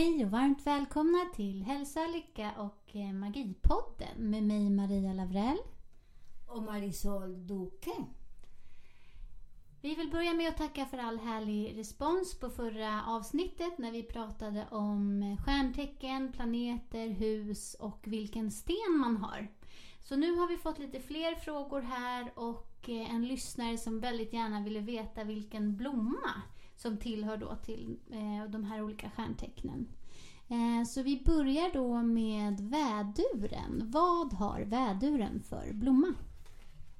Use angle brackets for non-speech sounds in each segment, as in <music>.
Hej och varmt välkomna till Hälsa, Lycka och eh, Magipodden med mig Maria Lavrell. och Marisol Duque. Vi vill börja med att tacka för all härlig respons på förra avsnittet när vi pratade om stjärntecken, planeter, hus och vilken sten man har. Så nu har vi fått lite fler frågor här och eh, en lyssnare som väldigt gärna ville veta vilken blomma som tillhör då till eh, de här olika stjärntecknen. Eh, så vi börjar då med väduren. Vad har väduren för blomma?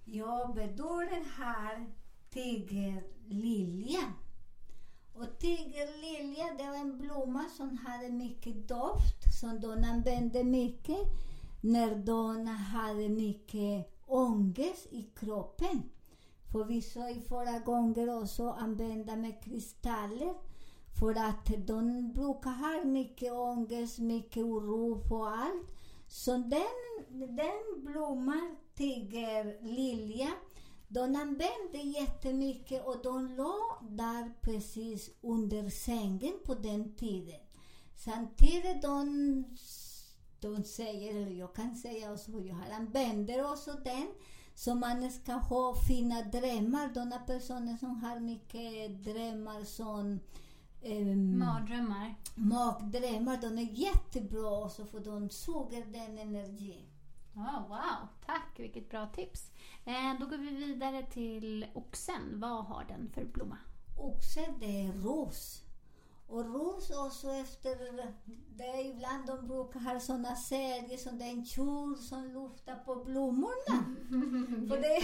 Ja, väduren har tigerlilja. Och tigerlilja det var en blomma som hade mycket doft, som de använde mycket när de hade mycket ångest i kroppen. För vi sa i förra gånger också använda med kristaller för att de brukar ha mycket ångest, mycket oro på allt. Så den, den blomman, tigerlilja, de använde jättemycket och de låg där precis under sängen på den tiden. Samtidigt de, de säger, eller jag kan säga också, jag använder också den, så man ska ha fina drömmar. De personer som har mycket drömmar som ehm, Mardrömmar. magdrömmar, de är jättebra också för de suger den energin. Oh, wow, tack! Vilket bra tips. Eh, då går vi vidare till oxen. Vad har den för blomma? Oxe, det är ros. Och ros också efter, det är ibland de brukar ha såna serier som det är en tjur som luftar på blommorna. <laughs> För det,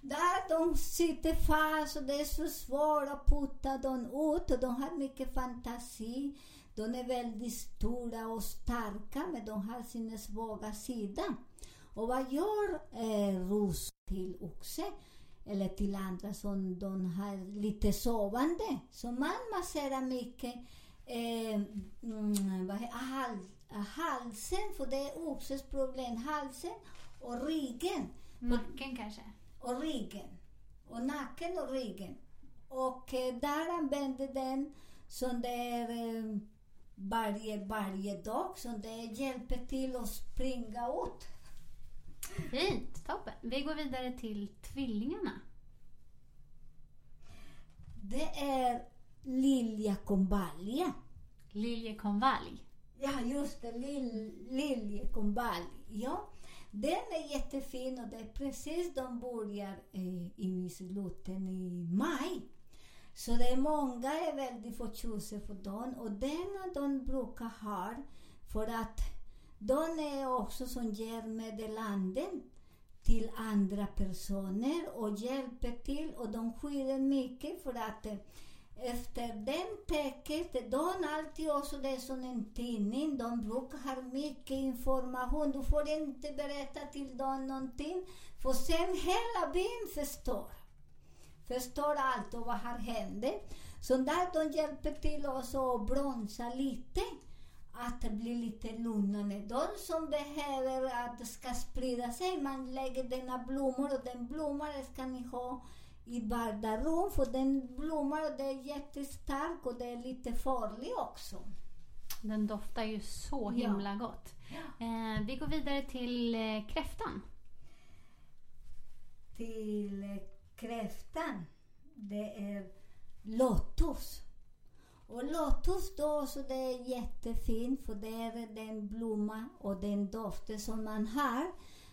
<laughs> där de sitter fast och det är så svårt att putta dem ut och de har mycket fantasi. De är väldigt stora och starka men de har sin svaga sida. Och vad gör eh, ros till oxe? Eller till andra som de har lite sovande. Så man masserar mycket eh, mm, hal, halsen, för det är oxes problem. Halsen och ryggen. Nacken kanske? Och ryggen. Och nacken och ryggen. Och eh, där använder den som det är eh, varje, varje dag, som det hjälper till att springa ut. Fint, toppen. Vi går vidare till tvillingarna. Det är liljekonvalja. Liljekonvalj. Ja, just det. Lil, liljekonvalj. Ja, den är jättefin och det är precis de börjar eh, i slutet i maj. Så det är många är väldigt förtjusta för dem och denna de brukar ha för att de är också som ger meddelanden till andra personer och hjälper till och de skyddar mycket för att eh, efter den täcket, de alltid också det är som en tidning, de brukar ha mycket information. Du får inte berätta till dem någonting, för sen hela byn förstår. Förstår allt och vad har hänt. Så där de hjälper till också att bromsa lite, att det blir lite lugnare. De som behöver att det ska sprida sig, man lägger denna blommor och den blomman ska ni ha i vardagsrum för den blommar och det är jättestark och det är lite farlig också. Den doftar ju så Ja. himla gott. Eh, vi går vidare till eh, kräftan. Till eh, kräftan, det är lotus. Och lotus då, så det är jättefint för det är den blomma och den doften som man har.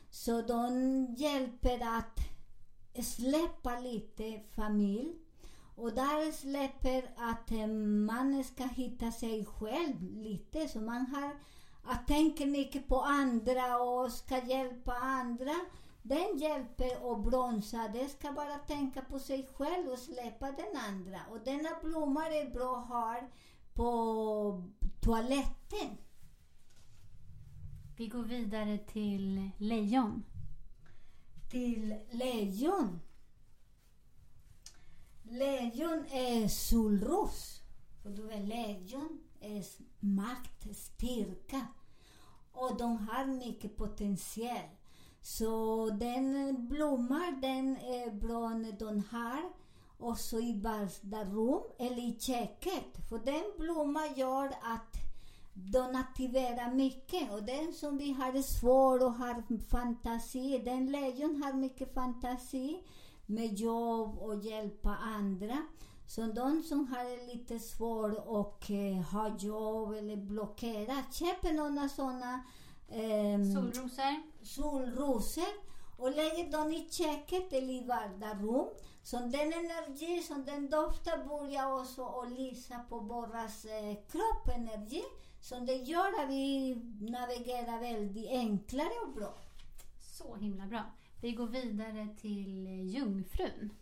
Så de hjälper att släppa lite familj Och där släpper att man ska hitta sig själv lite. Så man har att tänka mycket på andra och ska hjälpa andra. Den hjälper att bromsa. Det ska bara tänka på sig själv och släppa den andra. Och denna blomma är bra att ha på toaletten. Vi går vidare till lejon. Till lejon. Lejon är solros. För du vet, lejon är makt, styrka. Och de har mycket potential. Så den blommar, den eh, är bra när de har också i vardagsrum eller i köket. För den blomman gör att de aktiverar mycket. Och den som vi har svår och har fantasi, den lejon har mycket fantasi med jobb och hjälpa andra. Så de som har lite svårt och eh, har jobb eller blockerar, köper några sådana eh, solrosor solrosor och lägger dem i köket eller i vardagsrum. Så den energi som den doftar börjar också att lysa på våras eh, kroppenergi. Så det gör att vi navigerar väldigt enklare och bra. Så himla bra. Vi går vidare till jungfrun.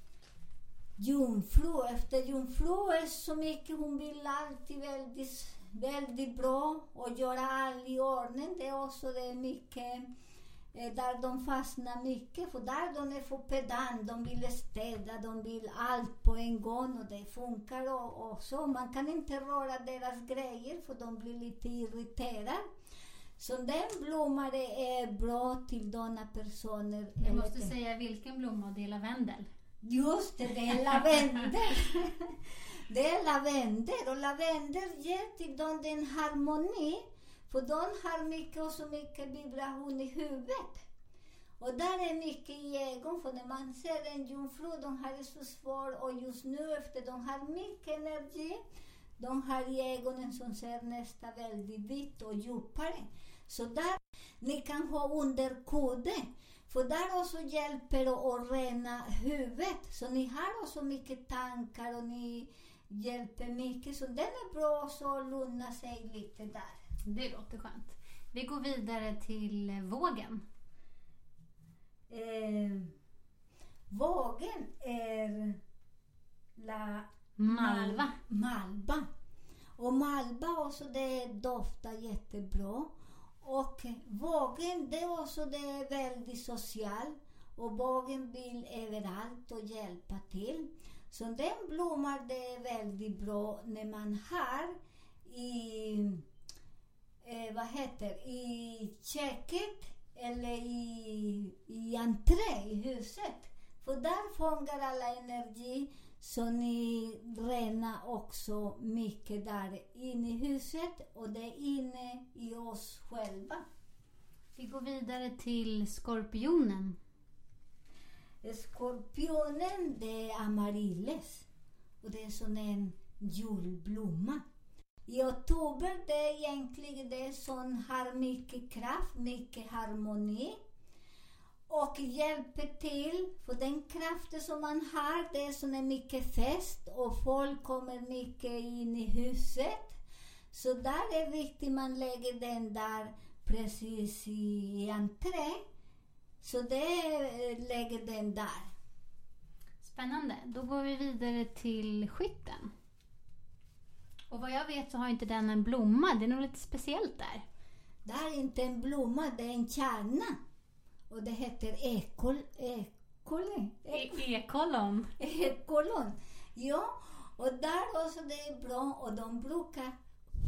Jungfru, efter jungfru är så mycket, hon vill alltid väldigt, väldigt bra och göra allt i ordning. Det är också det mycket eh, där de fastnar mycket, för där de är för pedant, de vill städa, de vill allt på en gång och det funkar och, och så. Man kan inte röra deras grejer för de blir lite irriterade. Så den blomman är bra till sådana personer. Jag måste säga vilken blomma, det är lavendel. Just det, det är lavendel. <laughs> det är lavendel och lavendel ger till dem den harmoni. För de har mycket och så mycket vibration i huvudet. Och där är mycket i ögon, för när man ser en jungfru, de har det så svårt och just nu efter de har mycket energi, de har i ögonen som ser nästan väldigt vitt och djupare. Så där, ni kan ha under kudden. För där också hjälper det att rena huvudet. Så ni har också mycket tankar och ni hjälper mycket. Så den är bra också att lugna sig lite där. Det låter skönt. Vi går vidare till vågen. Eh, vågen är la Malva. Malva. Och malva också det doftar jättebra. Och vågen, det också det är väldigt social. Och vågen vill överallt och hjälpa till. Så den blommar det är väldigt bra när man har i, eh, vad heter i köket eller i, i entré i huset. För där fångar alla energi så ni renar också mycket där inne i huset och det är inne i oss själva. Vi går vidare till skorpionen. Skorpionen, det är amaryllis och det är som en julblomma. I oktober, det är egentligen det som har mycket kraft, mycket harmoni och hjälper till. För den kraften som man har, det är som är mycket fest och folk kommer mycket in i huset. Så där är viktigt man lägger den där precis i entré. Så det eh, lägger den där. Spännande. Då går vi vidare till skytten. Och vad jag vet så har inte den en blomma. Det är nog lite speciellt där. Det är inte en blomma, det är en kärna. Och det heter ekol... Ekolle? Ekollon. Ekollon. Ja, och där också det är bra och de brukar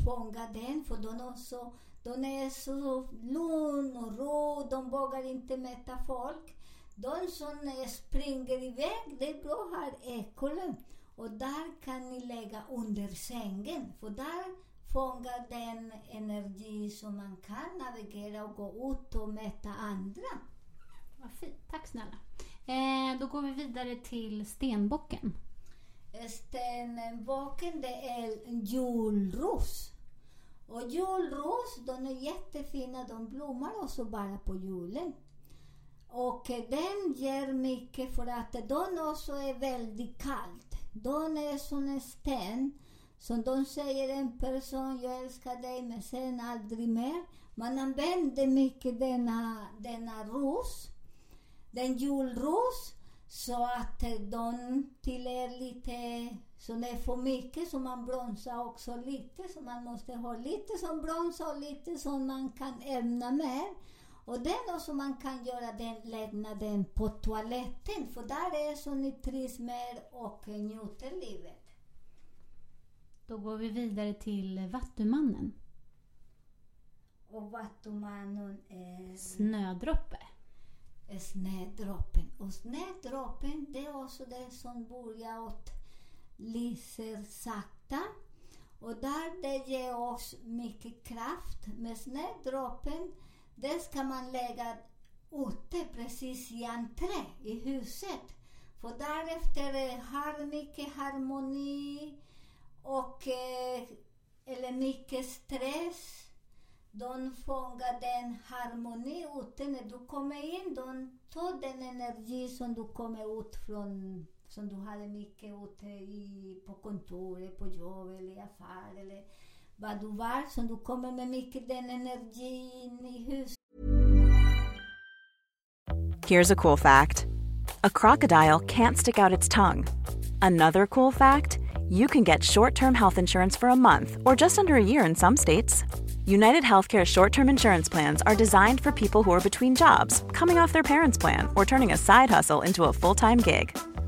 fånga den för de, också, de är så lugn och ro, de vågar inte mäta folk. De som springer iväg, det är bra att ha ekollen. Och där kan ni lägga under sängen, för där fångar den energi som man kan navigera och gå ut och mäta andra. Vad fint. Tack snälla. Eh, då går vi vidare till stenbocken. Stenbocken det är en julros. Och julros, de är jättefina. De blommar också bara på julen. Och den ger mycket för att den också är väldigt kallt. De är som en sten. Som de säger en person, jag älskar dig, men sen aldrig mer. Man använder mycket denna, denna ros, den julros, så att de tillhör lite, så det är för mycket så man bromsar också lite, så man måste ha lite som bromsar och lite som man kan ämna med. Och det är något som man kan göra den lättnaden på toaletten, för där är så ni trivs mer och njuter livet. Då går vi vidare till Vattumannen. Och Vattumannen är Snödroppe. är snödroppen. Och snödroppen, det är också det som börjar åt lyser sakta. Och där det ger oss mycket kraft. Med snödroppen, det ska man lägga ute precis i entré i huset. För därefter eh, har mycket harmoni och eh, eller mycket stress. De fångar den harmoni ute när du kommer in. De tar den energi som du kommer ut från, som du hade mycket ute i, på kontoret, på jobbet eller i affär eller vad du var. Som du kommer med mycket den energin i huset. Here's a cool fact a crocodile can't stick out its tongue. Another cool fact you can get short term health insurance for a month or just under a year in some states. United Healthcare short term insurance plans are designed for people who are between jobs, coming off their parents' plan, or turning a side hustle into a full time gig.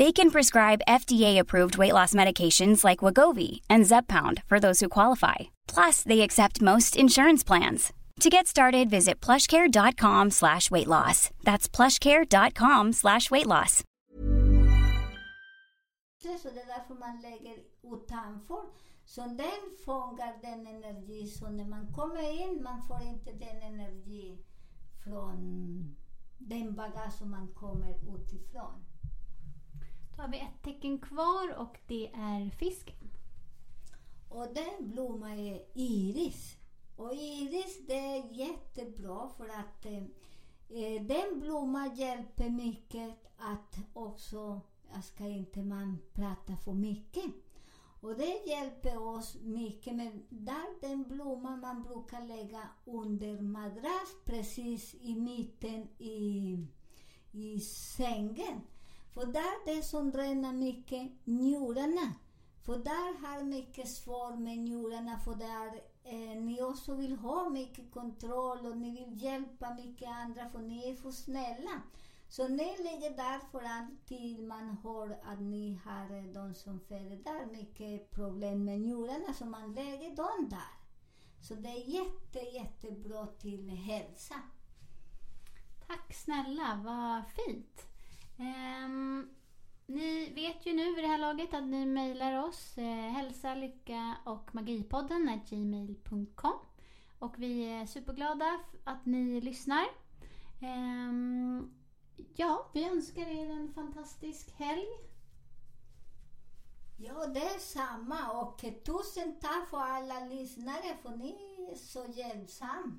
They can prescribe FDA-approved weight loss medications like Wagovi and Zepbound for those who qualify. Plus, they accept most insurance plans. To get started, visit plushcare.com slash weight loss. That's plushcare.com slash weight loss. Så det är därför man lägger utanför. Så den fångar den energi. Så när man kommer in, man får inte den energi från den bagage som man kommer utifrån. Då har vi ett tecken kvar och det är fisken. Och den blomman är iris. Och iris det är jättebra för att eh, eh, den blomman hjälper mycket att också, jag ska inte man prata för mycket. Och det hjälper oss mycket. Men där den blomman man brukar lägga under madrass precis i mitten i, i sängen. För där det som dränar mycket njurarna. För där har mycket svårt med njurarna för där eh, ni också vill ha mycket kontroll och ni vill hjälpa mycket andra för ni är för snälla. Så ni ligger där för alltid man hör att ni har eh, de som föder där mycket problem med njurarna så man lägger dem där. Så det är jätte, jättebra till hälsa. Tack snälla, vad fint. Um, ni vet ju nu vid det här laget att ni mejlar oss eh, hälsa, lycka och magipodden gmail.com och vi är superglada att ni lyssnar. Um, ja, vi önskar er en fantastisk helg. Ja, det är samma och tusen tack för alla lyssnare för ni är så hjälpsamma.